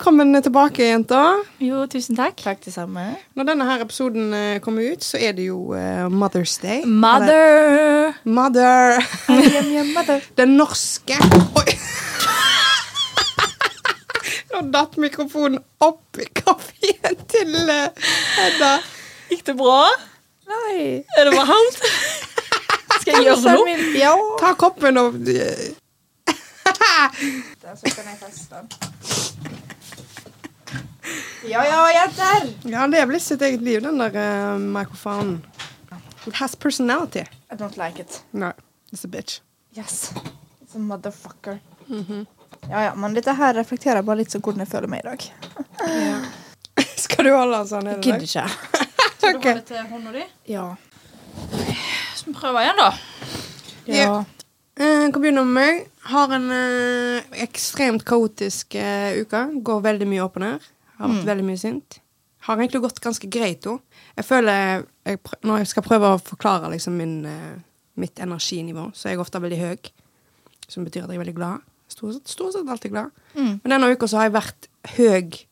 Velkommen tilbake, jenter. Jo, tusen takk. Takk det samme. Når denne her episoden eh, kommer ut, så er det jo eh, Mother's Day. Mother. Eller Mother. Mother. Den norske Oi! Nå datt mikrofonen opp i kaffen til eh, Hedda. Gikk det bra? Nei. Er det varmt? Skal jeg gjøre noe? Ja. Ta koppen og Der, så kan jeg feste den. Ja, ja, jenter. Ja, det er blitt sitt eget liv, den der uh, mikrofonen. It has personality. I don't like it. No, it's a bitch. Yes. It's a motherfucker. Ja, ja, men dette her reflekterer bare litt så hvordan jeg føler meg i dag. Skal du holde den sånn? det Gidder ikke. Skal du holde til hånda di? Ja. Så vi prøver igjen, da. Ja. Eh, kan begynne med meg. Har en ø, ekstremt kaotisk ø, uke. Går veldig mye opp og ned. Har vært veldig mye sint. Har egentlig gått ganske greit òg. Jeg føler jeg, Når jeg skal prøve å forklare liksom min, eh, mitt energinivå, så er jeg ofte veldig høy. Som betyr at jeg er veldig glad. Stort sett, stort sett alltid glad. Mm. Men denne uka så har jeg vært høy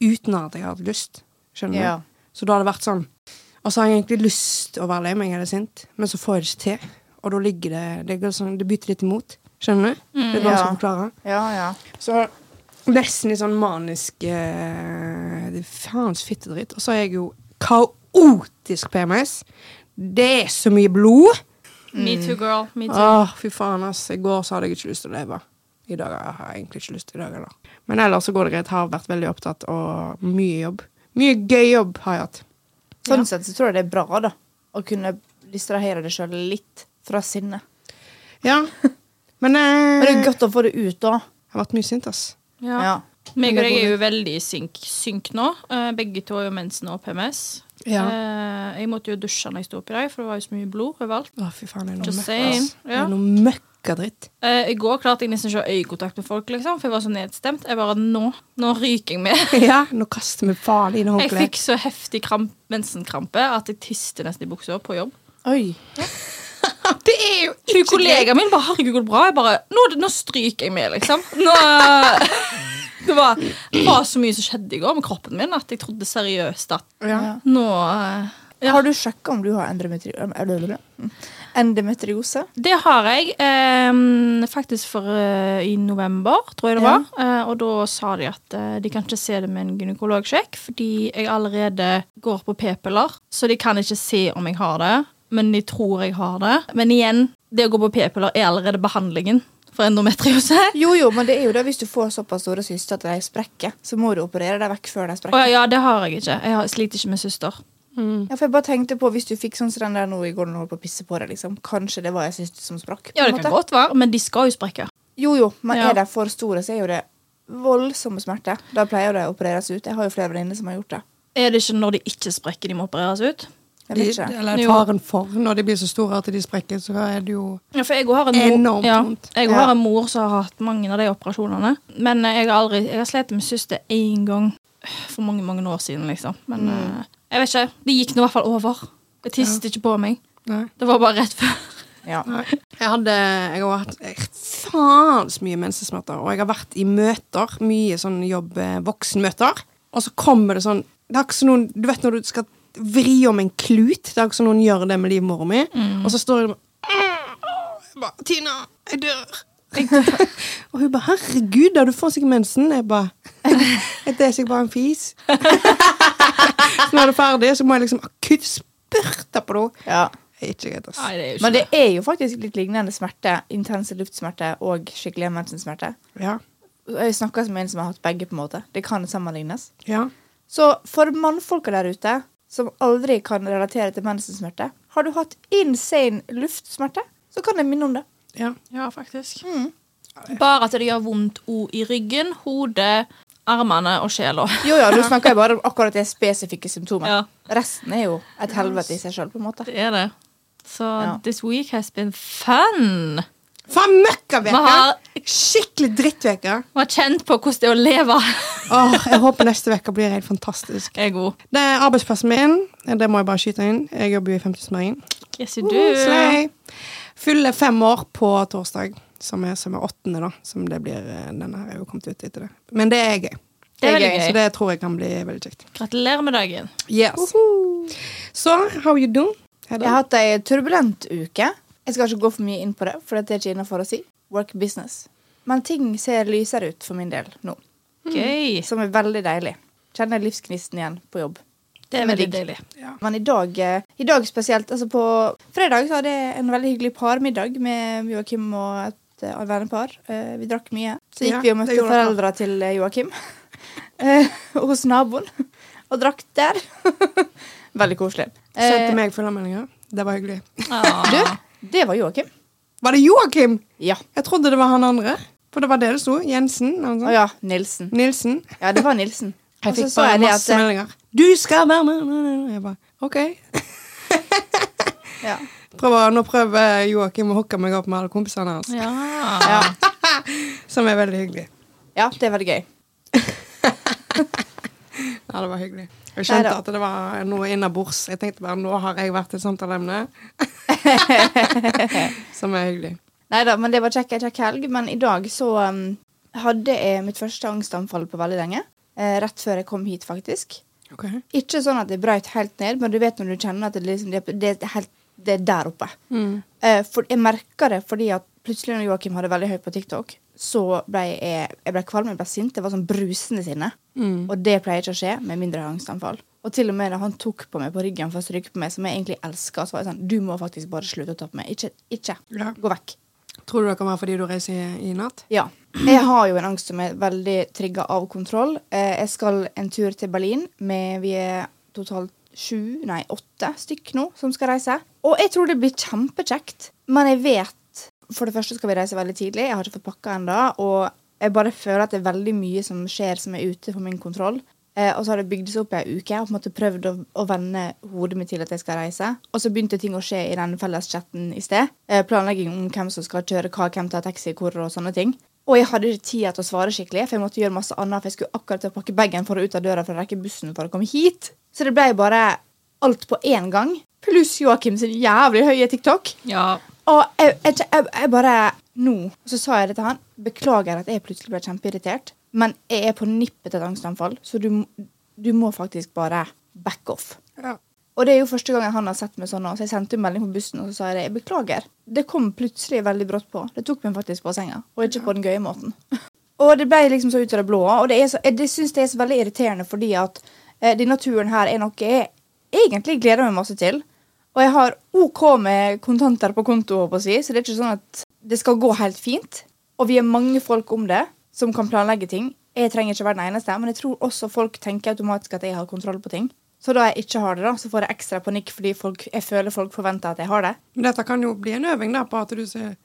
uten at jeg har hatt lyst. Skjønner du? Ja. Så da har det vært sånn Og så har jeg egentlig lyst å være lei meg eller sint, men så får jeg det ikke til. Og da ligger det Det, sånn, det bytter litt imot. Skjønner du? det er ja. å forklare. Ja, ja. Så nesten litt sånn manisk uh, det er Faens fittedritt. Og så er jeg jo kaotisk PMS. Det er så mye blod. Me too, girl. Me too. Åh, fy faen, ass. I går så hadde jeg ikke lyst til å leve. I dag har jeg egentlig ikke lyst i dag heller. Men ellers så går det greit. Har vært veldig opptatt og mye jobb. Mye gøy jobb har jeg hatt. Sånn Ja. sett så tror jeg det er bra, da. Å kunne distrahere deg sjøl litt fra sinnet. Ja. Men eh, Men det er godt å få det ut, da. jeg har vært mye sint, ass. Ja. Ja. Meg og deg er jo veldig i synk, synk nå. Eh, begge to har jo mensen og PMS. Ja. Eh, jeg måtte jo dusje når jeg sto i dag, for det var jo så mye blod overalt. Å, fy faen, det er noe Just dritt saying. Ja. er noe møkkadritt. Eh, I går klarte jeg nesten ikke å ha øyekontakt med folk, liksom, for jeg var så nedstemt. Jeg bare, Nå nå ryker jeg med. Ja, nå kaster vi faen inn Jeg fikk så heftig kramp, mensenkrampe at jeg tiste nesten i buksa på jobb. Oi. Det er jo ikke kollegaen min bare 'herregud, går det bra?' Jeg bare 'nå, nå stryker jeg med', liksom. Nå, det, var, det var så mye som skjedde i går med kroppen min at jeg trodde seriøst at Ja. Ja. nå eh, ja. Har du sjekka om du har endometri Mm. endometriose? Det har jeg eh, faktisk for eh, i november, tror jeg det var. Eh, og da sa de at eh, de kan ikke se det med en gynekologsjekk, fordi jeg allerede går på p-piller, så de kan ikke se om jeg har det. Men de tror jeg har det. Men igjen, det å gå på p-piller er allerede behandlingen for endometriose. Jo, jo, men det er jo det hvis du får såpass store syster at de sprekker, så må du operere deg vekk før de Å sprekker. ja, ja, det har jeg ikke. Jeg har, sliter ikke med søster. Mm. Ja, for jeg bare tenkte på Hvis du fikk sånn som den der nå i går når du holdt på å pisse på deg, liksom. Kanskje det var ei syster som sprakk? Ja, det kan måte. godt være, men de skal jo sprekke. Jo, jo, men Ja. er de for store, så er jo det voldsomme smerter. Da pleier det å opereres ut. Jeg har jo flere venninner som har gjort det. Er det ikke når de ikke sprekker, de må opereres ut? De, eller faren for. Når de blir så store at de sprekker, så er det jo Ja, for jeg har en mor, Enormt ja, jeg Ja. har en mor som har hatt mange av de operasjonene. Men eh, jeg har aldri Jeg har slitt med søster én gang for mange mange år siden, liksom. Men Mm. eh, jeg vet ikke. Det gikk nå i hvert fall over. Jeg tisset ikke på meg. Nei. Det var bare rett før. Ja. Jeg hadde Jeg har hatt faens mye mensesmerter, og jeg har vært i møter, mye sånn jobb, eh, voksenmøter, og så kommer det sånn Det er ikke sånn, Du vet når du skal vri om en klut? Det er ikke som noen gjør det med livmora mi, og så står hun jeg bare Tina, jeg dør. og hun bare 'Herregud, da, du får sikkert mensen.' Jeg bare 'Det er sikkert bare en fis'. så når det er ferdig, så må jeg liksom akutt spurte på henne. ja. Ikke greit, ass. Nei, det ikke Men det er jo faktisk litt lignende smerte. Intense luftsmerter og skikkelig mensensmerter. Ja. Jeg snakker som en som har hatt begge. på en måte Det kan sammenlignes. Ja. Så for mannfolka der ute som aldri kan relatere til mensensmerte, har du hatt insane luftsmerte, så kan jeg minne om det. ja. Ja, faktisk. Mm. Bare at det gjør vondt òg i ryggen, hodet, armene og sjela. Jo, ja, Nå snakker jeg bare om akkurat det spesifikke symptomet. Ja. Resten er jo et helvete i seg sjøl. Det er det. Så Ja. this week has been fun. Faen møkkaveke! Skikkelig drittveke. vi har kjent på hvordan det er å leve. Åh, jeg håper neste uke blir helt fantastisk. Jeg god. Det er arbeidsplassen min. Det må jeg bare skyte inn. Jeg jobber jo i 50-smøringen. Yes, you do. Slay. Fyller fem år på torsdag, som er, som er åttende, da. Som det blir eh, Denne her er jo kommet ut etter det. Men det er gøy. Det er veldig gøy. Så det tror jeg kan bli veldig kjekt. Gratulerer med dagen. Yes. Så, how you doing? Jeg har hatt ei turbulent uke. Jeg skal ikke gå for mye inn på det, for det er ikke innafor å si. Work business. Men ting ser lysere ut for min del nå, Gøy. som er veldig deilig. Kjenner livsgnisten igjen på jobb. Det er veldig deilig. deilig. Men i dag, eh, i dag spesielt altså På fredag så hadde jeg en veldig hyggelig parmiddag med Joakim og et uh, vennepar. Uh, vi drakk mye. Så gikk Ja, vi og møtte foreldra til eh, Joakim uh, hos naboen. Og drakk der. veldig koselig. Sendte meg følgemeldinger. Det var hyggelig. Ah. Det var Joakim. Var det Joakim? Ja. Jeg trodde det var han andre. For det var det det sto. Jensen. Å ja, Nilsen. Nilsen. Ja, det var Nilsen. Jeg fikk bare jeg det masse at meldinger. Du skal være med! Jeg bare, OK. ja. Prøver, nå prøver Joakim å hooke meg opp med alle kompisene hans. Ja. Ja. Som er veldig hyggelig. ja, det er veldig gøy. Ja, det var hyggelig. Jeg skjønte Neida. at det var noe innabords. Jeg tenkte bare nå har jeg vært et samtaleemne. Som er hyggelig. Nei da, men det var kjekk, kjekk helg. Men i dag så um, hadde jeg mitt første angstanfall på veldig lenge. Eh, rett før jeg kom hit, faktisk. Ok. Ikke sånn at det brøt helt ned, men du vet når du kjenner at det, liksom, det, det, er helt, det er der oppe. Mm. Eh, for jeg merka det fordi at plutselig når Joakim hadde veldig høyt på TikTok, så ble jeg, jeg ble kvalm, jeg ble sint. Det var sånn brusende sinne. Mm. Og det pleier ikke å skje med mindre angstanfall. Og til og med da han tok på meg på ryggen for å stryke på meg, som jeg egentlig elska, så var jeg sånn Du må faktisk bare slutte å ta på meg. Ikke. ikke. Ja. Gå vekk. Tror du det kan være fordi du reiser i, i natt? Ja. Jeg har jo en angst som er veldig trigga av kontroll. Eh, jeg skal en tur til Berlin med Vi er totalt sju, nei åtte stykk nå som skal reise. Og jeg tror det blir kjempekjekt, men jeg vet For det første skal vi reise veldig tidlig. Jeg har ikke fått pakka ennå. Og jeg bare føler at det er veldig mye som skjer som er ute for min kontroll. Eh, og så har det bygd seg opp i ei uke. Jeg har på en måte prøvd å, å vende hodet mitt til at jeg skal reise. Og så begynte ting å skje i den felleschatten i sted. Eh, planlegging om hvem som skal kjøre hva, hvem tar taxi hvor og sånne ting. Og jeg hadde ikke tid til å svare skikkelig, for jeg måtte gjøre masse annet. For jeg skulle akkurat til å pakke bagen for å ut av døra for å rekke bussen for å komme hit. Så det ble bare alt på én gang. Pluss Joakim sin jævlig høye TikTok. ja. Og jeg, jeg, jeg, jeg bare Nå. Og så sa jeg det til han. Beklager at jeg plutselig ble kjempeirritert, men jeg er på nippet til et angstanfall, så du, du må faktisk bare back off. Ja. Og det er jo første gangen han har sett meg sånn nå, så jeg sendte jo melding på bussen og så sa jeg det. Jeg beklager. Det kom plutselig veldig brått på. Det tok meg faktisk på senga, og ikke på den gøye måten. Og det ble liksom så ut av det blå. Og det, så, jeg det syns det er så veldig irriterende fordi at eh, denne turen her er noe jeg egentlig gleder meg masse til. Og jeg har OK med kontanter på konto, si, så det er ikke sånn at det skal gå helt fint. Og vi er mange folk om det som kan planlegge ting. Jeg trenger ikke være den eneste, men jeg tror også folk tenker automatisk at jeg har kontroll på ting. Så da jeg ikke har det, da, så får jeg ekstra panikk fordi folk, jeg føler folk forventer at jeg har det. Men dette kan jo bli en øving da, på at du sier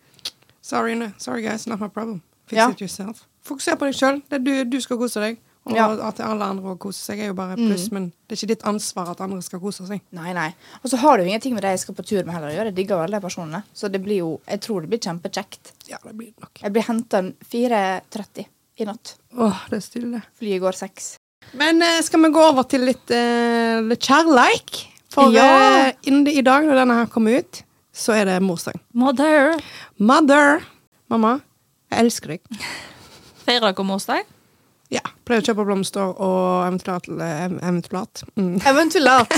Sorry, no, sorry guys, not my problem. Fix Ja. it yourself. Fokuser på deg sjøl. Du, du skal kose deg. Og Ja. at alle andre koser seg, er jo bare pluss, men det er ikke ditt ansvar at andre skal kose seg. Nei, nei. Og så har det jo ingenting med det jeg skal på tur med heller å gjøre. Jeg digger jo alle de personene. Så det blir jo, jeg tror det blir kjempekjekt. Ja, det blir det nok. Jeg blir henta 4.30 i natt. Åh, det er stille. Flyet går seks. Men eh, skal vi gå over til litt, eh, litt kjærleik? For Ja. eh, innen i dag, når denne her kommer ut, så er det morsdag. Mother. Mother! Mamma, jeg elsker deg. Feirer dere morsdag? Ja. Pleier å kjøpe blomster og eventuelt eh, eventuelt mm. Eventuelt.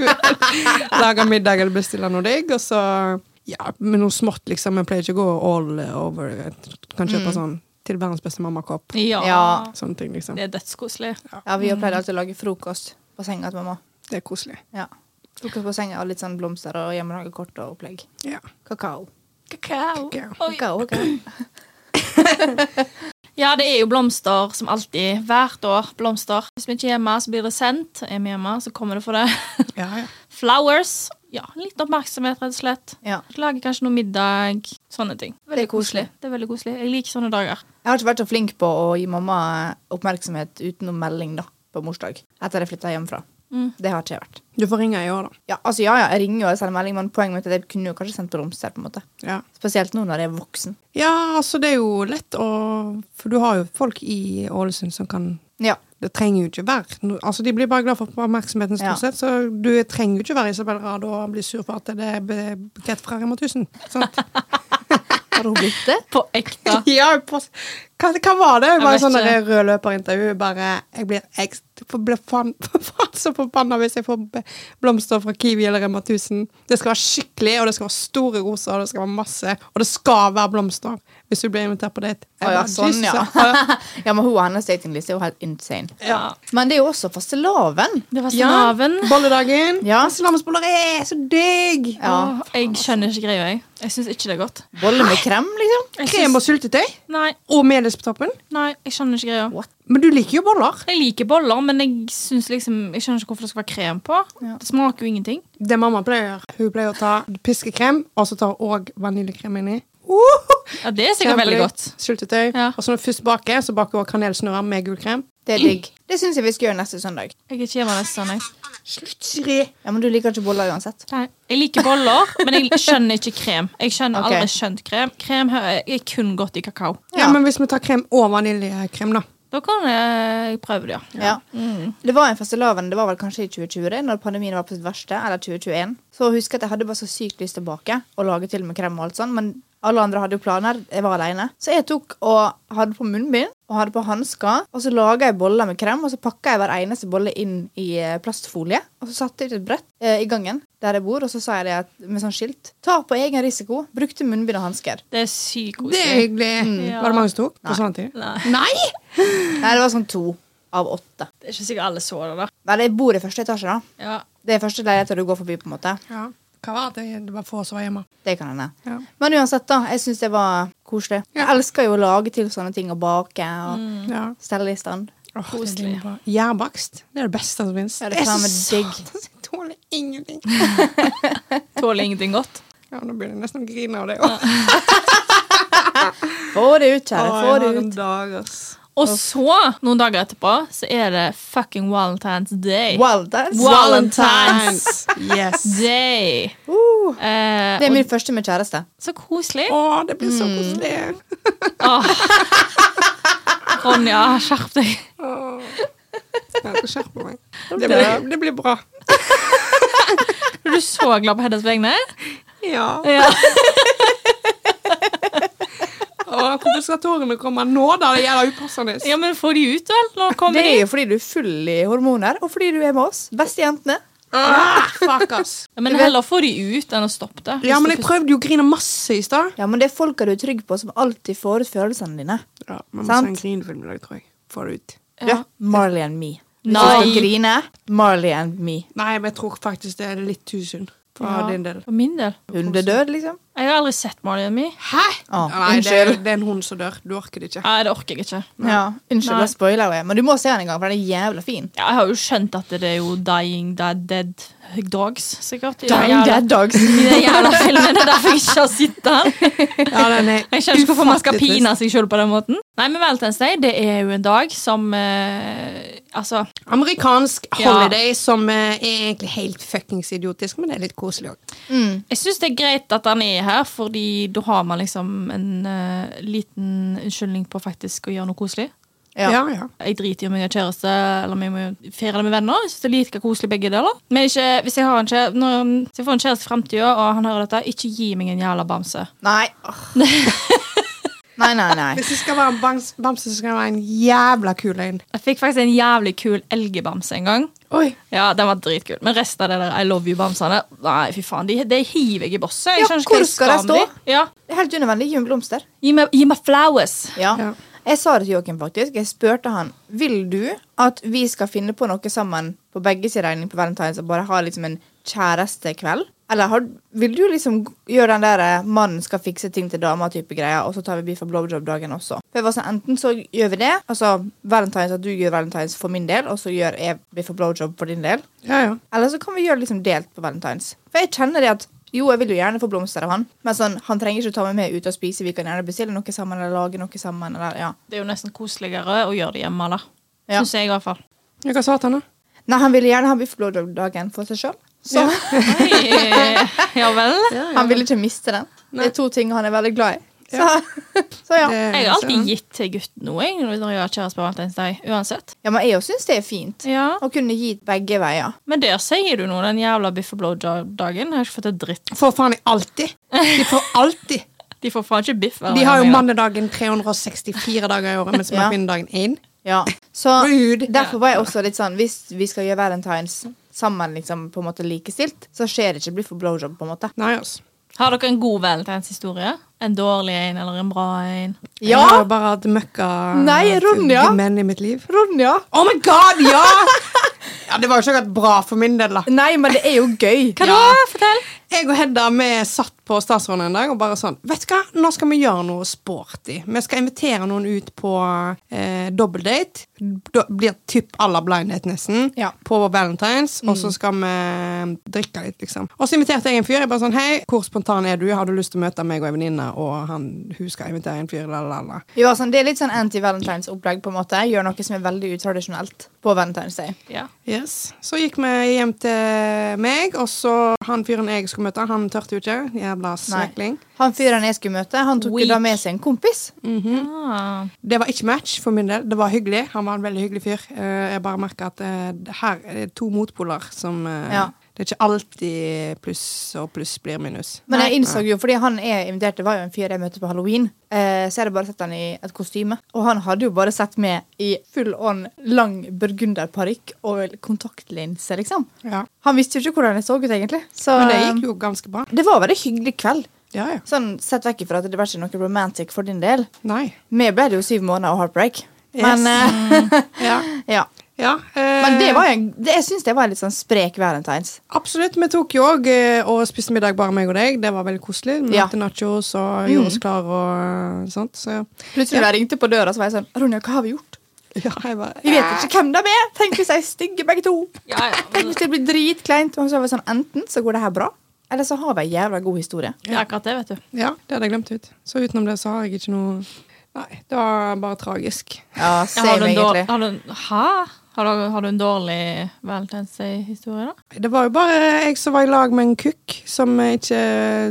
Lage middag eller bestille noe digg, og så ja, med noe smått, liksom. Jeg pleier ikke å gå all over. Jeg kan kjøpe sånn til verdens beste mammakopp. Ja. Ja. Sånne ting, liksom. Det er dødskoselig. Ja, vi har pleid alltid å lage frokost på senga til mamma. Det er koselig. Ja. Frokost på senga og litt sånn blomster og hjemmelagekort og opplegg. Ja. Kakao. Kakao. Kakao. Kakao. Kakao, kakao. Ja, det er jo blomster som alltid. Hvert år blomster. Hvis vi ikke er hjemme, så blir det sendt. Er vi hjemme, så kommer det for det. Ja, ja. Flowers. Ja, litt oppmerksomhet, rett og slett. Ja. Lager kanskje noe middag. Sånne ting. Er koselig. Det er veldig koselig. Jeg liker sånne dager. Jeg har ikke vært så flink på å gi mamma oppmerksomhet utenom melding da, på morsdag. Etter jeg flytta hjemmefra. Mm. Det har ikke jeg vært. Du får ringe i år, da. Ja, altså ja, ja, jeg ringer jo og sender melding, men poenget mitt er at jeg kunne jo kanskje sendt blomster. på en måte. Ja. Spesielt nå når jeg er voksen. ja, altså, det er jo lett å For du har jo folk i Ålesund som kan Ja. Det trenger jo ikke være Altså, De blir bare glad for oppmerksomheten, Ja. stort sett. Så du trenger jo ikke være Isabel Rad og bli sur for at det er bukett fra Rema 1000. Sant? Har hun blitt det? På ekte. ja, pass. Hva, hva var det? Bare sånn ikke. rød løperintervju. Bare Jeg blir, jeg blir faen, faen så forbanna hvis jeg får blomster fra Kiwi eller Rema 1000. Det skal være skikkelig, og det skal være store roser, og det skal være masse. Og det skal være blomster hvis du blir invitert på date. Jeg Å ja, sånn, ja. ja. men hun og hennes datingliste er jo helt insane. Ja. Men det er jo også fastelavn. Var Ja, bolledagen. Ja. Fastelavnsboller er så digg! Ja. Oh, jeg skjønner ikke greia, jeg. Jeg syns ikke det er godt. Bolle med krem, liksom. Krem og syltetøy. Nei, Og melis på toppen. nei, jeg skjønner ikke greia. What? Men du liker jo boller. Jeg liker boller, men jeg liksom Jeg skjønner ikke hvorfor det skal være krem på. Ja. Det smaker jo ingenting. Det mamma pleier. Hun pleier å ta piskekrem, og så tar hun òg vaniljekrem inni. Uh, Ja, Det er sikkert veldig godt. Syltetøy. Ja. Og så når du først baker, så baker hun kanelsnurrer med gulkrem. Det er digg. Det syns jeg vi skal gjøre neste søndag. Jeg er ikke hjemme neste søndag. Slutt, Siri! Ja, Men du liker ikke boller uansett. Nei, Jeg liker boller, men jeg skjønner ikke krem. Jeg skjønner okay. aldri skjønt krem. Krem er kun godt i kakao. Ja. men hvis vi tar krem og vaniljekrem, da. Da kan jeg prøve det, ja. Ja. Det var en fastelavn, det var vel kanskje i 2020, det, når pandemien var på sitt verste, eller 2021. Så husker jeg at jeg hadde bare så sykt lyst til å bake og lage til med krem og alt sånn, men alle andre hadde jo planer. Jeg var alene. Så jeg tok og hadde på munnbind og hadde på hansker, og så laga jeg boller med krem, og så pakka jeg hver eneste bolle inn i eh, plastfolie, og så satte jeg ut et brett eh, i gangen der jeg bor, og så sa jeg det at, med sånn skilt. Ta på egen risiko. Brukte munnbind og hansker. Det er sykt Det er koselig. Mm. Ja. Var det mange som tok på sånn tid? Nei, Nei! Nei, det var sånn to av åtte. det er ikke sikkert alle så det, da. Nei, jeg bor i første etasje, da. Ja. Det er første leilighet du går forbi, på en måte. Ja. Hva var det? Det var få som var hjemme. Det kan hende. Ja. Men uansett, da. Jeg syns det var koselig. Ja. Jeg elsker jo å lage til sånne ting og bake og Ja. stelle i stand. Oh, Koselig. Gjærbakst. Det er det beste som fins. Ja, det er digg. Jeg tåler ingenting. Tåler ingenting godt. Ja, Nå begynner jeg nesten å grine av det òg. Få det ut, kjære. Få det ut. dag, ass. Og så, noen dager etterpå, så er det fucking Valentine's Day. Valentine's, Valentine's Yes. Day. Uh, Eh, det er og min første med kjæreste. så koselig. Å, det blir så koselig. oh. Ronja, skjerp deg. Åh. Jeg skal skjerpe meg. Det blir, det blir bra. Er du så glad på hennes vegne? Ja. Ja. Åh, hvorfor kommer nå, da? Det gjelder upassende. ja, men få de ut, vel. Nå kommer Det er jo fordi du er full i hormoner, og fordi du er med oss. Beste jentene. Ah, fuck, ass. Ja, men heller få de ut enn å stoppe det. Ja, men jeg prøvde jo å grine masse i stad. Ja, men det er folka du er trygg på, som alltid får ut følelsene dine. Ja, man må Sant. se en grinefilm i dag, tror jeg. Få det ut. Du, Marley and me. Hvis Nei. du skal grine, Marley and me. Nei, men jeg tror faktisk det er litt too soon for Ja. din del. For min del. Hundedød, liksom. Jeg har aldri sett and Me. Hæ? Ah, Nei, det, unnskyld. det er en hund som dør. Du orker det ikke. Nei, det orker jeg ikke. Ja, unnskyld, Nei. da spoiler jeg. Men du må se den en gang, for den er jævla fin. Ja, jeg har jo skjønt at det er jo Dying Dead, dead Dogs, sikkert. jævla- Dead Dogs. I den jævla filmen. Det er derfor jeg ikke har sett den. Ja, den er Jeg skjønner ikke hvorfor man skal pine seg sjøl på den måten. Nei, men Valentine's Day det er jo en dag som eh, Altså, Amerikansk Ja. holiday som eh, er egentlig helt fuckings idiotisk, men det er litt koselig òg. Mm. jeg syns det er greit at han er her, fordi da har man liksom en eh, liten unnskyldning på faktisk å gjøre noe koselig. Ja. Ja, ja. Jeg driter i om jeg har kjæreste eller om jeg må feire det med venner. Jeg synes det er like koselig begge deler. Men ikke, hvis jeg har en kjæreste, når, hvis jeg får en kjæreste i fremtiden, og han hører dette, ikke gi meg en jævla bamse. Nei. nei, nei, nei. Hvis det skal være en bams, bamse, så skal det være en jævla kul en. Jeg fikk faktisk en jævlig kul elgebamse en gang. Oi. Ja, den var dritkul. Men resten av det der I love you-bamsene Nei, fy faen, de, de hiver jeg i bosset. Jeg Ja, hvor skal de stå? Ja. Det er helt unødvendig. Gi meg blomster. Gi meg, gi meg flowers. Ja. Ja. Jeg sa det til Joakim, faktisk. Jeg spurte han Vil du at vi skal finne på noe sammen på begge sin regning på Valentine's og bare ha liksom en kjærestekveld? Eller har, vil du liksom gjøre den der eh, mannen skal fikse ting til dama-type greia, og så tar vi beef og blowjob-dagen også? For jeg var sånn, Enten så gjør vi det, altså Valentine's at du gjør Valentine's for min del, og så gjør jeg beef og blowjob for din del. Ja, ja. Eller så kan vi gjøre liksom delt på Valentine's. For jeg kjenner det at jo, jeg vil jo gjerne få blomster av han, men sånn, han trenger ikke å ta meg med ut og spise. Vi kan gjerne bestille noe sammen eller lage noe sammen. Eller, ja. Det er jo nesten koseligere å gjøre det hjemme, da. Ja. Syns jeg, i hvert fall. Ja, Hva sa han, da? Nei, han ville gjerne ha biff blowjob-dagen for seg sjøl. Så Oi, ja vel. han ville ikke miste den. Det er to ting han er veldig glad i. Så så, ja. Det- Jeg har alltid så- gitt til gutten noe jeg, når jeg har kjæreste på Valentine's Day. Uansett. ja. Men jeg syns det er fint Ja. å kunne gi begge veier. Men der sier du noe, den jævla biff og blowjob-dagen. Jeg har ikke fått et dritt. Får faen jeg alltid. De får alltid. De får faen ikke biff. De har jo mannedagen 364 dager i året, mens vi har kvinnedagen én. Ja. Så Rude. derfor var jeg også litt sånn Hvis vi skal gjøre valentines sammen, liksom på en måte likestilt, så skjer det ikke bli for blowjob, på en måte. Nei, altså. Har dere en god valentinshistorie? En dårlig en eller en bra en? Ja. Jeg har bare hatt møkka Nei, Ronja. menn i mitt liv. Ronja! Oh my god, ja! ja! Det var jo ikke akkurat bra for min del, da. Nei, men det er jo gøy. Hva da? Fortell! Jeg og Hedda vi satt på Statsråden en dag og bare sånn Vet du hva, nå skal vi gjøre noe sporty. Vi skal invitere noen ut på eh, dobbeltdate. Do, blir typ à la blindhet, nesten. Ja. På Valentines. Og så skal vi drikke litt, liksom. Og så inviterte jeg en fyr. Jeg bare sånn Hei, hvor spontan er du? Har du lyst til å møte meg og en venninne? Og han, hun skal invitere en fyr. Lalala. Jo. Sånn, det er litt sånn anti-valentines-opplegg, på en måte. Gjør noe som er veldig utradisjonelt på Valentine's Day. Ja. Yes. Så gikk vi hjem til meg, og så han fyren jeg skulle møte, han turte jo ikke. Jævla svekling. Han fyren jeg skulle møte, han tok Weak. da med seg en kompis. Ah. Det var ikke match for min del. Det var hyggelig. Han var en veldig hyggelig fyr. Eh, Jeg bare merka at eh, her er to motpoler som eh, Ja. Det er ikke alltid pluss og pluss blir minus. Men jeg innså jo, fordi han er invitert, det var jo en fyr jeg møtte på halloween, eh, så jeg hadde bare sett han i et kostyme. Og han hadde jo bare sett med i full on lang burgunderparykk og kontaktlinse, liksom. Ja. Han visste jo ikke hvordan jeg så ut, egentlig. Så Men det gikk jo ganske bra. det var en veldig hyggelig kveld. Ja, ja. Sånn Sett vekk ifra at det var ikke noe romantic for din del. Nei. Vi ble det jo syv måneder og heartbreak. Yes. Men, eh, Ja. ja. Ja eh, Men det var jo en, det, jeg syns det var en litt sånn sprek valentines. Absolutt. Vi tok jo òg og spiste middag bare meg og deg. Det var veldig koselig. Vi Ja. nachos og Mm. gjorde oss klar og eh, sånt. Så Plutselig da jeg ringte på døra, så var jeg sånn Ronja, hva har vi gjort? ja, jeg bare Vi vet ikke hvem de er! Tenk hvis de er stygge, begge to. Ja, ja. Tenk hvis det blir dritkleint. Og så var jeg sånn, Enten så går det her bra, eller så har vi en jævla god historie. Det er akkurat det, vet du. Ja, det hadde jeg glemt ut. Så utenom det så har jeg ikke noe Nei, det var bare tragisk. Ja, Ja, har, same du en dår- har, du, hæ? Har, du, har du en dårlig valentinshistorie, da? Det var jo bare jeg som var i lag med en kukk som ikke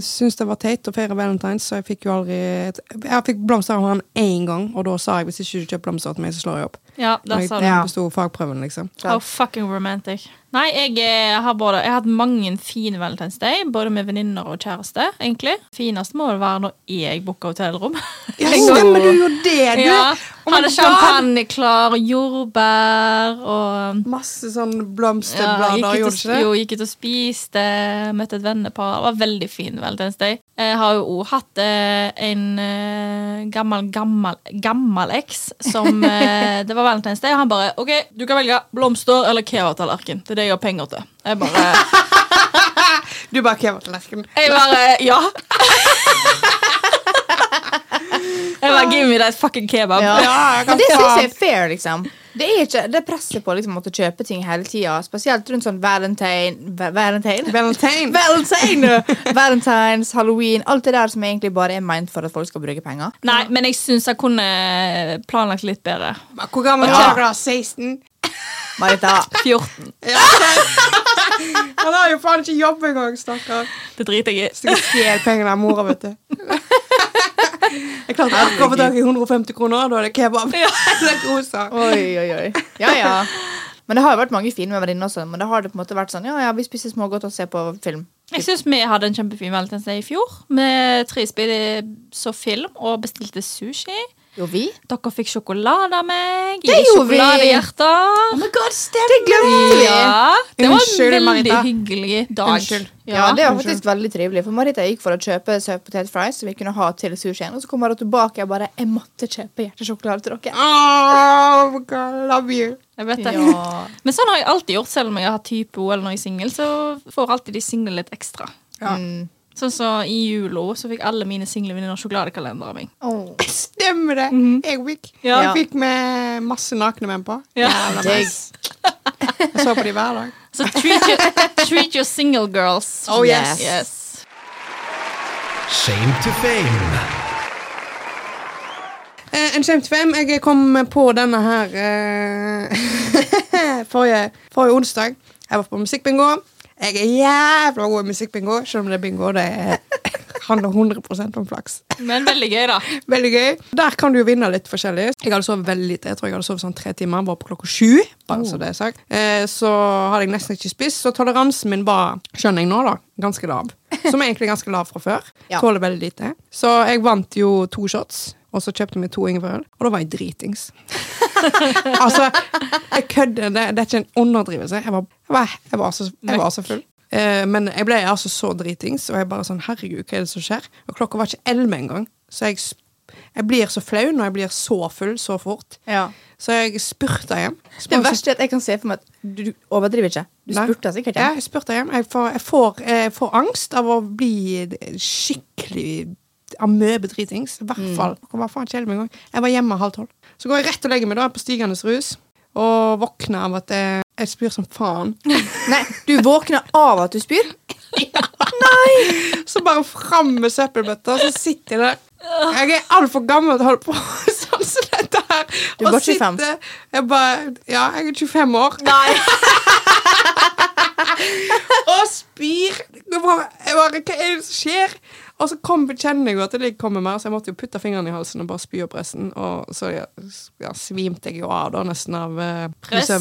syntes det var teit å feire valentines, så jeg fikk jo aldri Jeg fikk blomster av han én gang, og da sa jeg hvis ikke du kjøper blomster til meg, så slår jeg opp. Ja, det der sa du. Ja. besto fagprøven, liksom. How fucking romantic. Nei, jeg, jeg har både, jeg har hatt mange fine Valentine's Day, både med venninner og kjæreste, egentlig. Finest må det være når jeg booker hotellrom. Ja, stemmer du gjorde det, du! Ja, Oh Hadde champagne klar, jordbær og Masse sånn blomsterblader, ja, gjorde du ikke det? jo, gikk ut og spiste, møtte et vennepar. Det var veldig fin Valentine's Day. Jeg har jo òg hatt eh, en eh, gammel, gammel, gammel eks som eh, Det var Valentine's Day, og han bare OK, du kan velge blomster eller kebabtallerken. Det er det jeg har penger til. Jeg bare Du bare kebabtallerken? Jeg bare Ja. Jeg bare Give me that fucking kebab. Ja. Ja, jeg kan Men det syns jeg er fair, liksom. Det er ikke det presset på liksom, å måtte kjøpe ting hele tida, spesielt rundt sånn valentine Va- Valentine? Valentine. Valentine! Valentines, halloween, alt det der som egentlig bare er meint for at folk skal bruke penger. Nei, men jeg syns jeg kunne planlagt litt bedre. Hvor gammel er du da? 16? Marita. 14. Ja. Han har jo faen ikke jobb engang, stakkar. Det driter jeg i. Stjel pengene av mora, vet du. Jeg klarte akkurat å få tak i 150 kroner, da er det kebab. Eller kosa. Oi, oi, oi. Ja, ja. Men det har jo vært mange fine med venninner også. Men da har det på en måte vært sånn, ja, ja, vi spiser smågodt og ser på film. Jeg syns vi hadde en kjempefin valentinsdag i fjor. Vi tre så film og bestilte sushi. Jo, vi. Dere fikk sjokolade av meg. Det gjorde vi! Sjokoladehjerter. my god, stemmer! Det glemte vi! Ja, det var en veldig Marita. hyggelig dag. Unnskyld. Ja, det var faktisk veldig trivelig. For Marita gikk for å kjøpe søtpotetfries som vi kunne ha til sushien. Og så kommer hun tilbake og bare 'Jeg måtte kjøpe hjertesjokolade til dere'. Oh, God, love you. Jeg vet det. Ja. Men sånn har jeg alltid gjort, selv om jeg har type typo eller noe singel, så får alltid de single litt ekstra. Ja. Mm. Sånn som i jula så fikk alle mine single venninner sjokoladekalender av meg. Oh. Stemmer det. Jeg fikk, Ja. jeg fikk med masse nakne menn på. Ja. Jeg så på de hver dag. Så treat your, treat your single girls. Oh, yes. yes. Shame to fame. Uh, en shame to fame. Jeg kom på denne her uh, forrige, forrige onsdag. Jeg var på musikkbingo. Jeg er jævla god i musikkbingo, selv om det er bingo. Det er handler 100 om flaks. Men veldig gøy, da. Veldig gøy. Der kan du jo vinne litt forskjellig. Jeg hadde sovet veldig lite. Jeg tror jeg hadde sovet sånn tre timer, Var på klokka sju. Bare så det er sagt. Eh, så hadde jeg nesten ikke spist, så toleransen min var, skjønner jeg nå, da, ganske lav. Som er egentlig ganske lav fra før. Ja. Tåler veldig lite. Så jeg vant jo to shots. Og så kjøpte vi to ingefærøl, og da var jeg dritings. altså, jeg kødder. Det, det er ikke en underdrivelse. Jeg var, jeg var, jeg var, så, jeg var så full. Eh, men jeg ble altså så dritings, og jeg bare sånn Herregud, hva er det som skjer? Og klokka var ikke elleve engang. Så jeg, jeg blir så flau når jeg blir så full så fort. Ja. Så jeg spurta hjem. Det verste er at jeg kan se for meg at du, overdriver ikke. Du spurta sikkert. hjem. Ja. jeg spurte hjem. Jeg får, jeg, får, jeg får angst av å bli skikkelig amøbedritings. I hvert fall. Jeg var faen meg engang. Jeg var hjemme halv tolv. Så går jeg rett og legger meg da på stigende rus, og våkner av at jeg, jeg spyr som faen. Nei, du våkner av at du spyr. Nei Så bare fram med søppelbøtta, så sitter jeg der. Jeg er altfor gammel til å holde på sånn som dette her. Du er bare 25. sitter- Jeg bare, ja, jeg er 25 år. og spyr. Det var, jeg bare, hva er det som skjer? Og så kom, kjenner jeg jo at det kommer mer, så jeg måtte jo putte fingrene i halsen og bare spy opp resten. Og så ja, svimte jeg jo av da, nesten av uh, Press.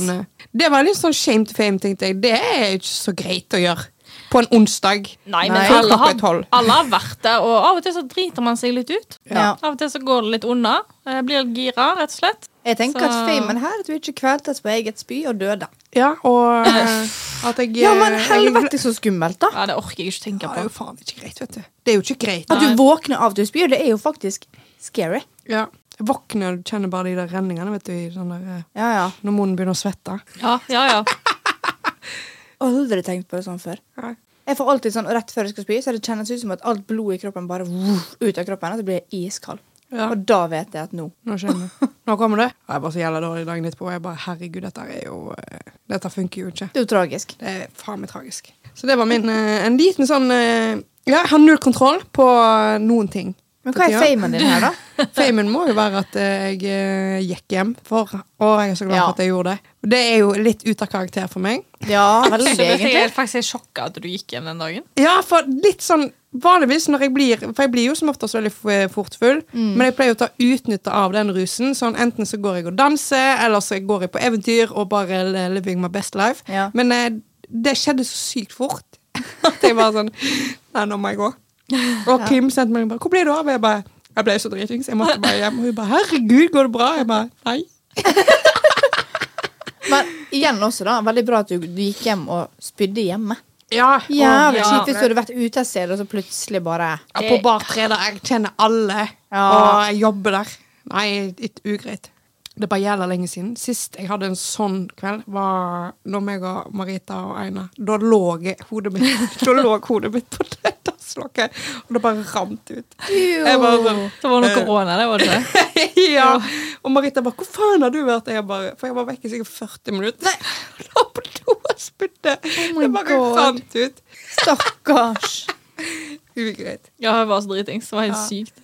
Det var litt sånn shame to fame, tenkte jeg. Det er jo ikke så greit å gjøre på en onsdag. Nei, men Nei. alle har, alle har vært der, og av og til så driter man seg litt ut. Ja. Av og til så går det litt unna. Blir gira, rett og slett. Jeg tenker Så- at famen her er at du ikke kveltes på eget spy og døde. Ja, og eh, at jeg Ja, men jeg- helvete så skummelt, da. Ja, Det orker jeg ikke tenke Ja, det er jo faen ikke greit, vet du. Det er jo ikke greit. At du våkner av at du spyr, det er jo faktisk scary. Ja. Jeg våkner og kjenner bare de der renningene, vet du, i sånn der, eh, Ja, ja. når munnen begynner å svette. Ja, ja, ja. Aldri tenkt på det sånn før. Nei. Jeg får alltid sånn, Rett før jeg skal spy, så det kjennes ut som at alt blod i kroppen bare vuff, ut av kroppen, og så blir jeg iskald. Ja. Og da vet jeg at nå Nå skjønner jeg. Nå kommer det. Jeg bare så jævla dårlig dagen etterpå. Jeg bare, herregud, dette er jo eh, Dette funker jo ikke. Det er jo tragisk. Det er faen meg tragisk. Så det var min eh, En liten sånn eh, Ja, jeg har null kontroll på noen ting. Men hva er famen din her, da? Famen må jo være at eh, jeg eh, gikk hjem for Å, jeg er så glad Ja. for at jeg gjorde det. Det er jo litt ut av karakter for meg. Ja, veldig, Så jeg er egentlig. faktisk sjokka at du gikk hjem den dagen. Ja, for litt sånn Vanligvis når jeg blir For jeg blir jo som oftest veldig f- fort full. Men jeg pleier å ta utnytte av den rusen. Sånn Enten så går jeg og danser, eller så går jeg på eventyr og bare living my best life. Ja. Men eh, det skjedde så sykt fort at jeg bare sånn Nei, nå må jeg gå. Og Kim sendte meg bare 'Hvor ble du av?' Jeg bare Jeg ble så dritings. Jeg måtte bare hjem. Og hun bare 'Herregud, går det bra?' Jeg bare Nei. Men igjen også, da. Veldig bra at du, du gikk hjem og spydde hjemme. Ja, Jævlig ja. kjipt hvis du hadde vært ute et sted, og så plutselig bare Ja, på bar tre der jeg kjenner alle, Ja. og jeg jobber der. Nei, litt ugreit. Det er bare jævla lenge siden. Sist jeg hadde en sånn kveld, var når meg og Marita og Einar Da lå hodet mitt Da lå hodet mitt på dasslokket, og det bare rant ut. Bare sånn Det var noe korona, det var det ikke? Ja. Og Marita bare 'Hvor faen har du vært?' Jeg bare, for jeg var vekke i sikkert 40 minutter. Nei, lå på do og spydde. Oh det bare God. rant ut. Stakkars. Ugreit. Ja, jeg var så dritings. Det var helt Ja. sykt.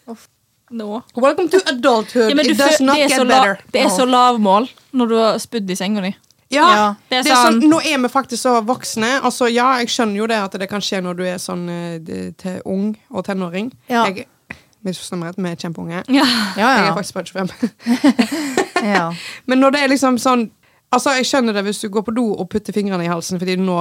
Nå. Welcome to adulthood. Ja, It does not det, get better. det er så lavmål når du har spydd i senga di. Ja, Ja, det er det er sånn, Nå er vi faktisk så voksne. Altså, ja, jeg skjønner jo det at det kan skje når du er sånn eh, til ung og tenåring. Ja. Jeg, misforstå meg rett, vi er kjempeunge. Ja. Ja, Jeg er faktisk bare 25. ja. Men når det er liksom sånn Altså, Jeg skjønner det hvis du går på do og putter fingrene i halsen fordi nå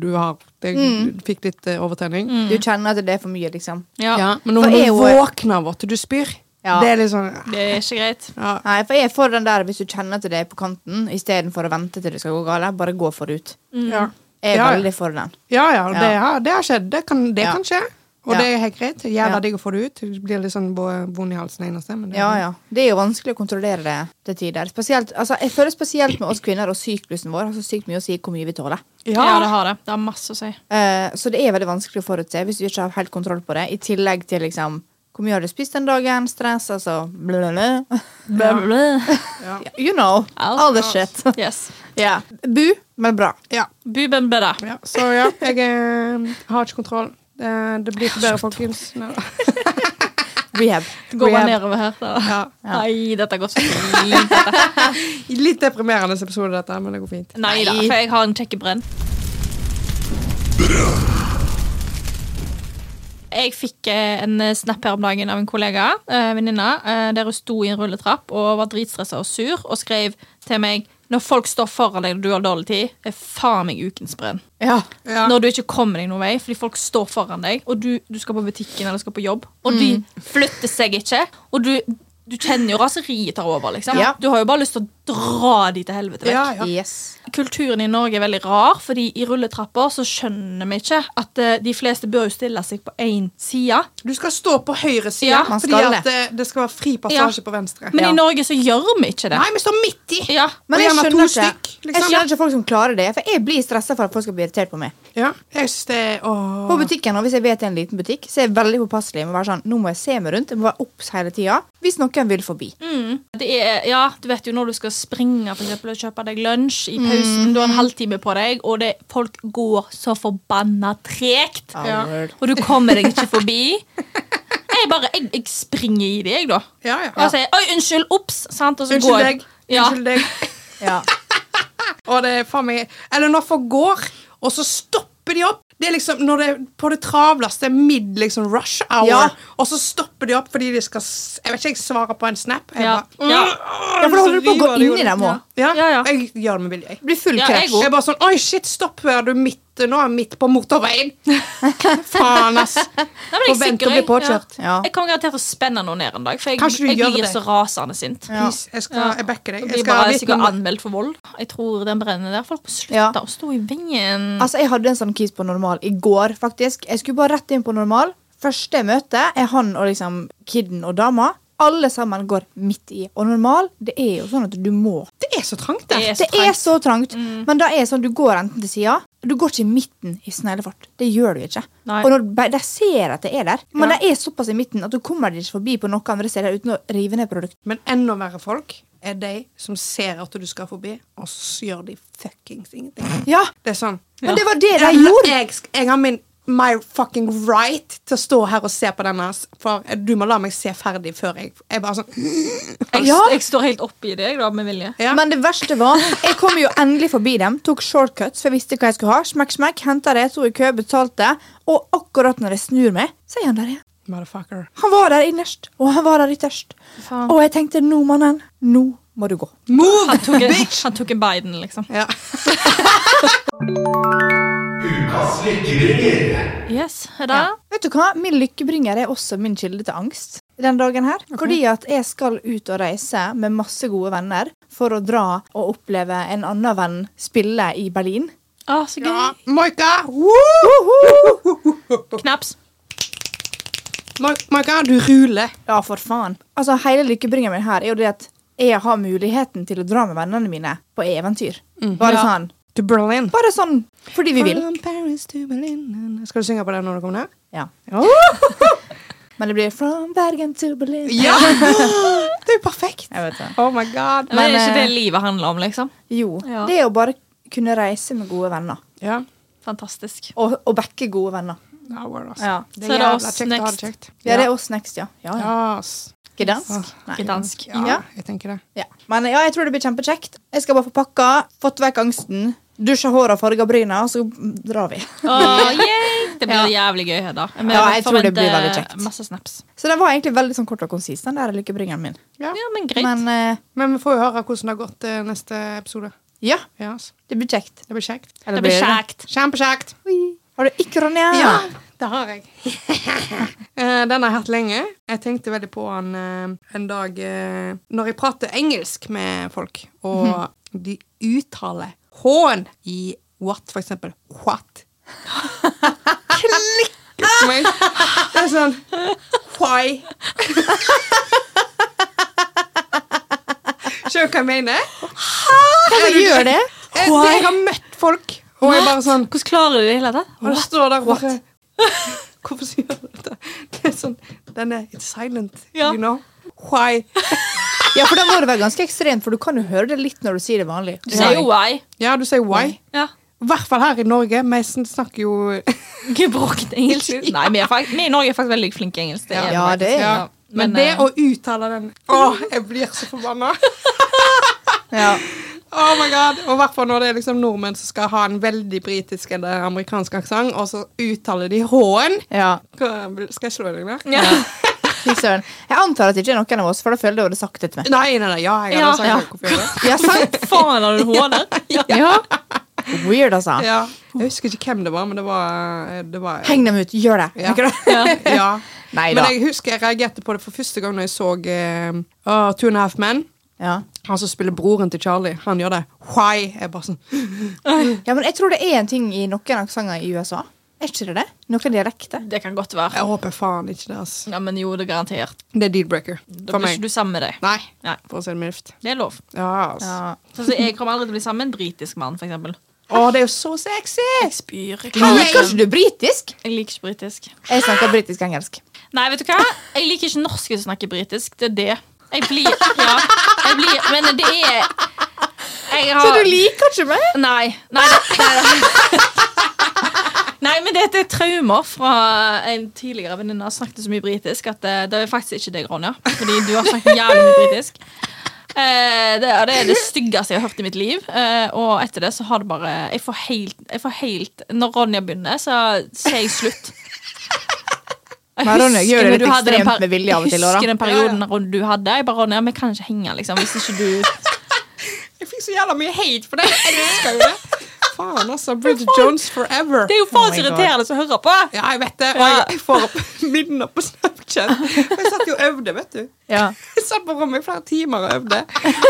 du har det, Mm. du fikk litt eh, overtenning. Du kjenner at det er for mye, liksom. ja. Ja, men når du våkner av at du spyr, Ja. det er litt sånn Det er ikke greit. ja. Nei, for jeg får den der hvis du kjenner at det er på kanten, istedenfor å vente til det skal gå galt. Bare gå forut. Ja. Jeg er Ja, ja. veldig for den. Ja, ja, det, Ja. har, det har skjedd. Det kan, det Ja. kan skje. Og Ja. det er helt greit. Jævla Ja. digg å få det ut. Det blir litt sånn vond i halsen ene sted. Men det, Ja, ja. Det er jo vanskelig å kontrollere det til tider. Spesielt, altså, jeg føler spesielt med oss kvinner og syklusen vår har så sykt mye å si hvor mye vi tåler. Ja. Ja. det har det. Det har masse å si. Uh, så det er veldig vanskelig å forutse hvis du ikke har helt kontroll på det. I tillegg til liksom hvor mye har du spist den dagen? Stress, altså blablabla. Blah. Ja. You know. All, All the shit. Yes. Yeah. Bu, men bra. Ja. Buben bra. ja. Så ja, jeg eh, har ikke kontroll. Det, det blir ikke bedre, folkens. Da. Rehab. Går bare nedover her. Da. Ja. Nei, dette går så fint. Litt deprimerende episode, dette, men det går fint. Nei da, for jeg har en kjekkebrenn. Jeg fikk eh, en snap her om dagen av en kollega, eh, venninne, eh, der hun sto i en rulletrapp og var dritstressa og sur, og skrev til meg når folk står foran deg og du har dårlig tid, er faen meg ukens brenn. Ja. Ja. Når du ikke kommer deg noen vei fordi folk står foran deg, og du, du skal på butikken eller skal på jobb, og de flytter seg ikke, og du, du kjenner jo raseriet tar over, liksom. Ja. Du har jo bare lyst til å dra de til helvete vekk. Ja, ja. Yes. Kulturen i Norge er veldig rar, fordi i rulletrapper så skjønner vi ikke at uh, de fleste bør jo stille seg på én side. Du skal stå på høyre side, Ja, fordi skal at det, det skal være fri passasje på venstre. Men Ja. i Norge så gjør vi ikke det. Nei, vi står midt i! Ja, Men jeg skjønner, ikke, stykk, jeg liksom. skjønner ikke folk som klarer det, for jeg blir stressa for at folk skal bli irritert på meg. Ja, jeg synes det er. På butikken, og Hvis jeg vet det er en liten butikk, så er jeg veldig påpasselig med å være sånn, nå må jeg se meg rundt. Jeg må være obs hele tida hvis noen vil forbi. det er, ja, du vet jo når du skal springe for eksempel, og kjøpe deg lunsj i pausen, du har en halvtime på deg, og det, folk går så forbanna tregt. Ja. Og du kommer deg ikke forbi. Jeg bare, jeg, jeg springer i det, jeg, da. Ja, ja. Og jeg sier 'oi, unnskyld, ops', sant? Og så Unnskyld går jeg. deg. Unnskyld deg. Ja. Og det er faen meg Eller når folk går, og så stopper de opp. Det er liksom når det på det travleste mid liksom rush hour, Ja. og så stopper de opp fordi de skal Jeg vet ikke, jeg svarer på en snap. Jeg Ja. bare, Ja. ja, for da holder du på å gå inn i dem òg. Ja, Ja, ja. Jeg gjør det med vilje. Blir full Ja, jeg Jeg er bare sånn Oi, shit, stopp! Er du midt Nå er jeg midt på motorveien. Faen, ass. Nei, men jeg er Forvent å bli påkjørt. Ja. Ja. Jeg kommer garantert til å spenne noe ned en dag, for jeg, jeg blir det. så rasende sint. Ja. Jeg, skal, jeg backer deg. Jeg Jeg blir skal bare sikkert anmeldt for vold. Jeg tror den brenner der. Folk må slutte Ja. å stå i vingen. Altså, Jeg hadde en sånn kis på normal i går, faktisk. Jeg skulle bare rett inn på normal. Første møte er han og liksom kiden og dama. Alle sammen går midt i. Og normal, det er jo sånn at du må. Det er så trangt, Det det. er så trangt. er så trangt. Men da er det sånn, du går enten til sida. Du går ikke i midten i sneglefart. Det gjør du ikke. Nei. Og når de ser at det er der, men Ja. de er såpass i midten at du kommer deg ikke forbi på noen andre steder uten å rive ned produkt. Men enda verre folk er de som ser at du skal forbi, og så gjør de fuckings ingenting. Ja, Det er sånn men det var det de gjorde. jeg, jeg har min my fucking right til å stå her og se på denne, for du må la meg se ferdig før jeg Jeg bare sånn Jeg, Ja. jeg står helt oppi deg da, med vilje. ja. Men det verste var Jeg kom jo endelig forbi dem, tok shortcuts, for jeg visste hva jeg skulle ha. Smekk, smekk, henta det, sto i kø, betalte. Og akkurat når jeg snur meg, så er han der igjen. Motherfucker. Han var der innerst, og han var der ytterst. Faen. Og jeg tenkte nå, mannen, nå må du gå. Move! Han tok, en, han tok en Biden, liksom. Ja. Ukas lykkebringer. Yes, er det? Ja. Vet du hva? Min lykkebringer er også min kilde til angst den dagen her. Fordi at jeg skal ut og reise med masse gode venner for å dra og oppleve en annen venn spille i Berlin. Å, så gøy. ja. Moika! Knaps. Maika, Moika, du ruler. Ja, for faen. Altså, Hele lykkebringeren min her er jo det at jeg har muligheten til å dra med vennene mine på eventyr. Bare Ja. sånn To Berlin. Bare sånn fordi vi vil. From Paris to Berlin. Skal du synge på det når du kommer ned? Ja. Oh! Men det blir From Bergen to Berlin. ja. Det er jo perfekt. Jeg vet det. Oh my god. Men er ikke det eh, livet handler om, liksom? Jo. Ja. Det er å bare kunne reise med gode venner. Ja. Fantastisk. Og, og backe gode venner. Ja. Ja. Det Så er er det oss next. Ja, det er oss next, ja. ja, ja. Ass. Gdansk? Gdansk. Ja, Ja. jeg tenker det. Ja. Men ja, jeg tror det blir kjempekjekt. Jeg skal bare få pakka, fått vekk angsten, dusja håret og farga bryna, og så drar vi. Åh, yay! Det blir Ja. jævlig gøy, da. Men Ja, jeg tror det blir veldig kjekt. Masse snaps. Så den var egentlig veldig sånn kort og konsis, den der lykkebringeren min. Ja. Ja, men greit. Men eh, Men vi får jo høre hvordan det har gått eh, neste episode. ja, Yes. det blir kjekt. Det blir kjekt. Eller det blir blir kjekt. Kjempekjekt. Har du ikke, Ronja? Ja, det har jeg. Eh, Den har jeg hatt lenge. Jeg tenkte veldig på den eh, en dag eh, når jeg prater engelsk med folk, og de uttaler H-en i what, for eksempel. What. Klikker for meg. Det er sånn Why? Skjønner du hva jeg mener? Hva gjør det? Jeg, jeg har møtt folk, og jeg bare sånn Hvordan klarer du det hele tatt? og det står der bare Hvorfor sier du dette? Det er sånn Den er It's silent, Ja. you know? Why? Ja, for da må det være ganske ekstremt, for du kan jo høre det litt når du sier det vanlig. Du sier jo why. Ja, du sier why. Ja. I hvert fall her i Norge. Vi snakker jo Gebrokkent engelsk. Nei, vi, er faktisk, vi i Norge er faktisk veldig flinke i engelsk. Det er Ja, det er- ja. Men, Men, det eh, å uttale den Å, jeg blir så forbanna. Ja. Oh my god. Og i hvert fall når det er liksom nordmenn som skal ha en veldig britisk eller amerikansk aksent, og så uttaler de H-en. Ja. Skal jeg slå deg der? Ja. Jeg antar at det ikke er noen av oss, for da føler du det sagt det til meg. Nei, nei, nei. Ja, jeg Ja, hadde sagt ja. det. Ja, sant? Faen, har du H der? Ja. Weird, altså. Ja. Jeg husker ikke hvem det var, men det var, det var Heng dem ut, gjør det. Ja. Ja. Nei Men jeg husker jeg reagerte på det for første gang når jeg så uh, Two and a Half Men. Ja. Han som spiller broren til Charlie. Han gjør det. Why? Jeg er bare sånn ja, men jeg tror det er en ting i noen aksenter i USA. Er ikke det det? Noen dialekter. Det kan godt være. Jeg håper faen ikke det. ass. Ja, men jo, det er garantert. Det er deal-breaker Da blir meg. ikke du sammen med deg. Nei, Nei. for å si det mildt. Det er lov. Ja, ass. Ja. Så, så jeg kommer aldri til å bli sammen med en britisk mann, for eksempel. Å, det er jo så sexy! Jeg spyr. Liker ikke du britisk? jeg liker ikke britisk. Jeg snakker britisk-engelsk. Nei, vet du hva? Jeg liker ikke norske som snakker britisk. Det er det. Jeg blir Ja. Jeg blir Men det er jeg har, Så du liker ikke meg? Nei. Nei, det, det, nei, men dette er traumer fra en tidligere venninne har snakket så mye britisk at det, det er faktisk ikke deg, Ronja. Fordi du har snakket jævlig mye britisk. Eh, det, det er det styggeste jeg har hørt i mitt liv. Eh, og etter det så har det bare Jeg får helt, jeg får helt Når Ronja begynner, så sier jeg slutt. Jeg husker, Ronja gjør det når litt du hadde den ekstremt med vilje av og til, Jeg husker den perioden Ron- du hadde. Jeg bare, Ronja, vi kan ikke henge, liksom. Hvis ikke du Jeg fikk så jævla mye hate for det. Jeg elsker jo det. Faen, altså. Bridget Jones forever. Det er jo Oh faen så irriterende å høre på! Ja, jeg vet det. Og jeg, jeg får opp minner på Snapchat. Jeg satt jo og øvde, vet du. Ja. Jeg satt på rommet i flere timer og øvde.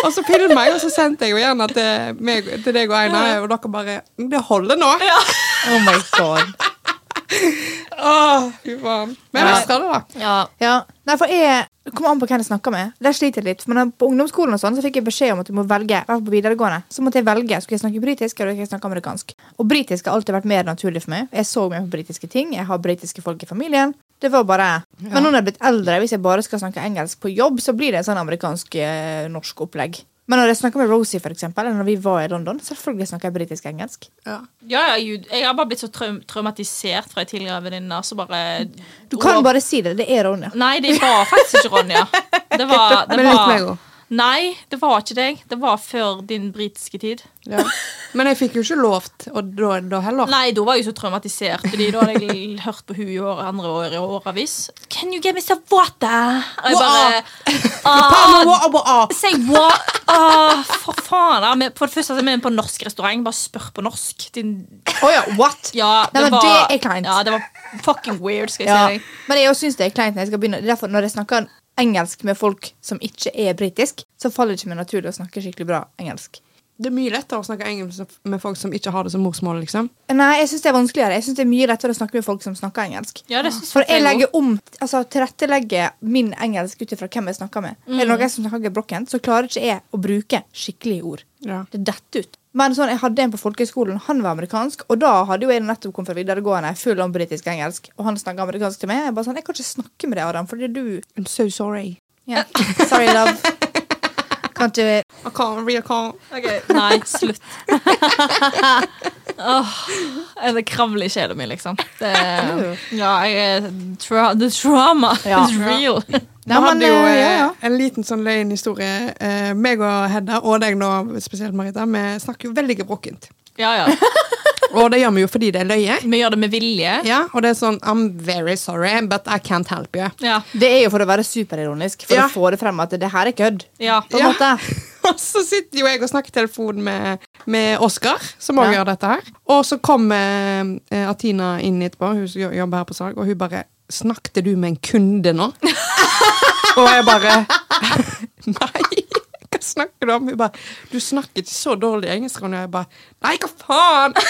Og så filma jeg, og så sendte jeg jo gjerne til, meg, til deg og Einar, og dere bare Det holder nå. Oh my god. Åh, fy faen. Men jeg skal det, da. Ja. Ja. Nei, for jeg det kommer an på hvem jeg snakker med. Der sliter jeg litt. Men på ungdomsskolen og sånn, så fikk jeg beskjed om at du må velge. i på videregående, Så måtte jeg velge. Skulle jeg snakke britisk eller skulle jeg snakke amerikansk? Og britisk har alltid vært mer naturlig for meg. Jeg så meg på britiske ting. Jeg har britiske folk i familien. Det var bare Men nå når jeg er blitt eldre, hvis jeg bare skal snakke engelsk på jobb, så blir det en sånn amerikansk-norsk opplegg. Men når jeg snakker med Rosie, for eksempel, eller når vi var i London, selvfølgelig snakker jeg britisk-engelsk. Ja. Ja, ja, jeg, jeg har bare blitt så traum traumatisert fra ei tidligere venninne. Du kan bare si det. Det er Ronja. Nei, det var faktisk ikke Ronja. Det var, det var. Nei, det var ikke deg. Det var før din britiske tid. Ja. Men jeg fikk jo ikke lovt, og da, da heller. Nei, da var jeg så traumatisert, Fordi da hadde jeg hørt på hun i år, andre år i årevis. Can you give me some water? Og jeg bare ah, ah. Say what? Ah, for faen. Da. på det første så er vi på en norsk restaurant. Bare spør på norsk. Din Oh, ja, what? Ja, det Nei, var, det er kleint. Ja, det var fucking weird, skal jeg Ja. si deg. Men jeg syns det er kleint når jeg skal begynne. Det er Derfor når jeg snakker engelsk med folk som ikke er britisk, så faller det ikke meg naturlig å snakke skikkelig bra engelsk. Det er mye lettere å snakke engelsk med folk som ikke har det som morsmål, liksom. Nei, jeg syns det er vanskeligere. Jeg synes det er mye lettere å snakke med folk som snakker engelsk. Ja, det synes For jeg legger om, altså tilrettelegger min engelsk ut ifra hvem jeg snakker med. Er det noen som snakker gebrokkent, så klarer ikke jeg å bruke skikkelige ord. Ja. Det detter ut. Men sånn, jeg hadde en på folkehøyskolen, han var amerikansk, og da hadde jo jeg nettopp kommet fra videregående full om britisk-engelsk, og han snakket amerikansk til meg. Jeg bare sånn, jeg kan ikke snakke med deg, Adam, fordi du I'm so sorry. Yeah. Sorry, love. Kan du I can't, real can't. Okay. Nei, slutt. oh, det kravler i sjela min, liksom. Det, ja, jeg er tra The trauma Ja. is real. Vi hadde jo eh, eh, ja, ja. en liten sånn løgnhistorie. Eh, meg og Hedda, og deg nå spesielt, Marita, vi snakker jo veldig gebrokkent. Ja, ja. Og det gjør vi jo fordi det er løye. Vi gjør det med vilje. Ja, og det er sånn I'm very sorry, but I can't help you. Ja. Det er jo for å være superironisk, for Ja. å få det frem at det her er kødd. ja. På en Ja. måte. Og så sitter jo jeg og snakker telefon med, med Oskar, som òg Ja. gjør dette her. Og så kommer eh, Atina inn etterpå, hun jobber her på salg, og hun bare 'Snakket du med en kunde nå?' og jeg bare Nei, hva snakker du om? Hun bare 'Du snakker ikke så dårlig engelsk', og jeg bare Nei, hva faen?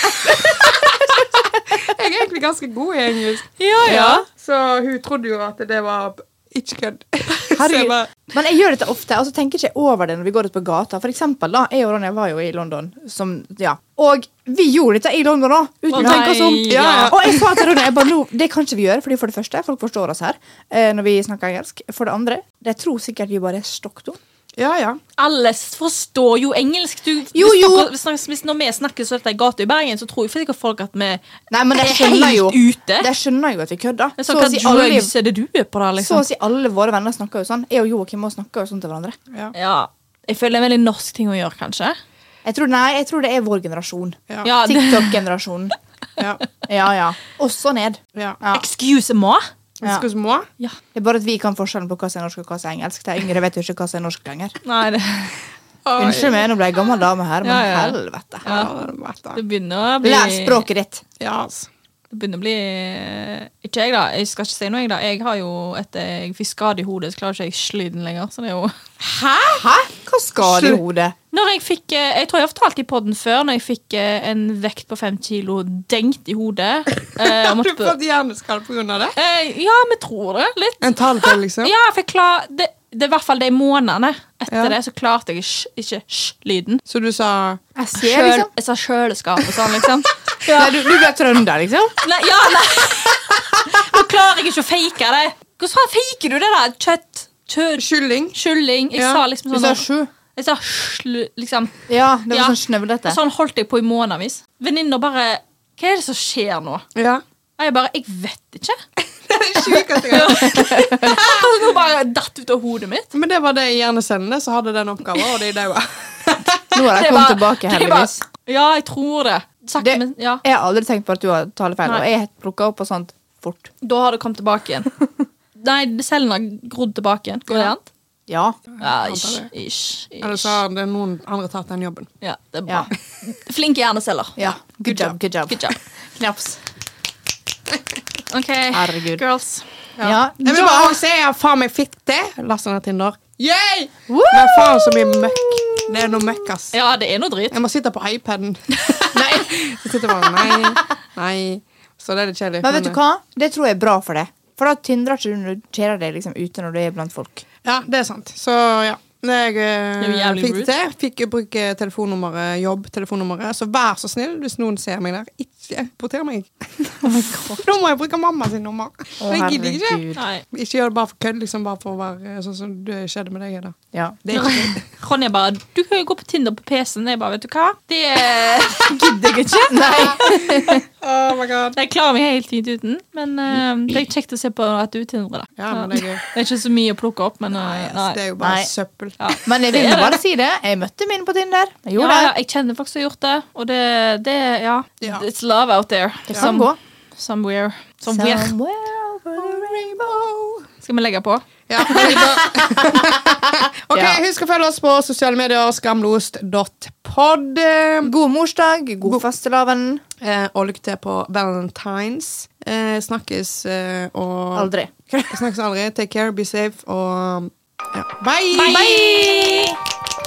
jeg er egentlig ganske god i engelsk. Ja, ja. Så hun trodde jo at det var ikke kødd. Herregud. Men jeg gjør dette ofte, og så tenker ikke jeg over det når vi går ut på gata. For eksempel, da, jeg og Ronja var jo i London, som, ja. og vi gjorde dette i London òg, uten Å, tenke oss om. Ja, ja. Og jeg sa til Ronja jeg bare, no, det kan ikke vi gjøre, fordi for det første, folk forstår oss her eh, når vi snakker engelsk. For det andre, de tror sikkert vi bare er stokk dumme. Ja, ja. Alle forstår jo engelsk. Du, Jo, jo. snakker- snakker- hvis når vi snakker så dette i gata i Bergen, så tror jo sikkert folk at vi Nei, men er skjønner jo, ute. de skjønner jo at vi kødder. Så, Så å si alle, det du er på da, så å si alle våre venner snakker jo sånn. Jeg og Joakim også snakker jo sånn til hverandre. ja. Ja. Jeg føler det er en veldig norsk ting å gjøre, kanskje. Jeg tror, nei, jeg tror det er vår generasjon. Ja. TikTok-generasjonen. Ja. Ja, ja. Også ned. ja. Ja. excuse moi. Skal vi? Ja. Det er bare at vi kan forskjellen på hva som er norsk og hva som er engelsk. De yngre vet jo ikke hva som er norsk lenger. Nei, det, Unnskyld meg, nå ble jeg gammel dame her, men Ja, ja. helvete. Ja, det begynner å bli Lær språket ditt. Ja, altså. Det begynner å bli Ikke jeg, da. Jeg skal ikke si noe, jeg, da. Jeg har jo etter jeg fikk skade i hodet, så klarer ikke jeg slyden lenger. Så det er jo Hæ? Hva skade i hodet? Når jeg fikk eh, Jeg tror jeg har fortalt i podden før, når jeg fikk eh, en vekt på fem kilo dengt i hodet. eh, Har du fått hjerneskade pga. det? eh, ja, vi tror det. Litt. En tallfeil, liksom? Ja, for jeg klar, det, det er i hvert fall de månedene etter Ja. det, så klarte jeg ikke, sj-lyden. Så du sa Jeg ser, Kjøl, liksom. jeg sa kjøleskap og sånn, liksom. Nei, du, du ble trønder, liksom? Nei, ja, nei. Nå klarer jeg ikke å fake det. Hvordan faker du det da? Kjøtt, kylling? kylling. Jeg Ja. sa liksom Du sånn sa sju. Jeg sa liksom. Ja, det var Ja. sånn snøvlete. Sånn holdt jeg på i månedsvis. Venninner bare Hva er det som skjer nå? Ja. Og jeg bare Jeg vet ikke. det er Sjukeste gang. Nå bare datt ut av hodet mitt. Men det var det i hjernecellene som hadde den oppgaven, og de daua. Nå har de kommet tilbake, var- heldigvis. Ja, jeg tror det. Sakte, Det- men ja. Jeg har aldri tenkt på at du har talefeil, Nei. og jeg plukka opp på sånt fort. Da har det kommet tilbake igjen. Nei, cellene har grodd tilbake igjen. Går det Ja. an? Ja. Ja, ish, ish, ish, Eller så har det noen andre tatt den jobben. Ja, det er Ja. bra. Flinke hjerneceller. ja. Good job, good job. Good job. Knaps. OK, Herregud. girls. Ja. Jeg vil bare si jeg faen meg fikk det. Lasta ned Tinder. Yay! Woo! Men faen så mye møkk. Det er noe møkk, ass. Ja, det er noe dritt. Jeg må sitte på iPaden. nei. Jeg sitter bare Nei. Nei. Så det er litt kjedelig. Men vet du hva? Det tror jeg er bra for deg. For da tindrer ikke du når du kjeder deg liksom ute når du er blant folk. Ja, det er sant. Så ja. Jeg eh, jo jævlig fikk det til. Fikk bruke telefonnummeret, jobb, telefonnummeret. Så vær så snill, hvis noen ser meg der, ikke porter meg. da må jeg bruke mamma sin nummer. Oh, jeg gidder ikke. Nei. Ikke gjør det bare for kødd, liksom bare for å være eh, sånn som det skjedde med deg. Da. Ja. Det er ikke Ronja bare Du kan jo gå på Tinder på PC-en. Jeg bare, vet du hva? Det gidder jeg ikke. Nei. Oh my god. Jeg klarer meg helt fint uten. Men uh, det er kjekt å se på at du tindrer. Ja, men det er gøy. Det er ikke så mye å plukke opp, men Nei, eh, det er jo bare Nei. søppel. Ja. Men jeg vil det. bare si det. Jeg møtte min på Tinder. Jeg Ja, gjorde ja, det. jeg kjenner folk som har gjort det, og det, det ja. Ja. It's love out there. Det kan gå. Somewhere. Somewhere. Somewhere over the rainbow. Skal vi legge på? Ja, ok, Ja. Husk å følge oss på sosiale medier. Skamlost.pod. God morsdag, god fastelavn. Eh, og lykke til på Valentines. Eh, snakkes eh, og Aldri. Snakkes aldri. Take care, be safe og ja. Bye! Bye!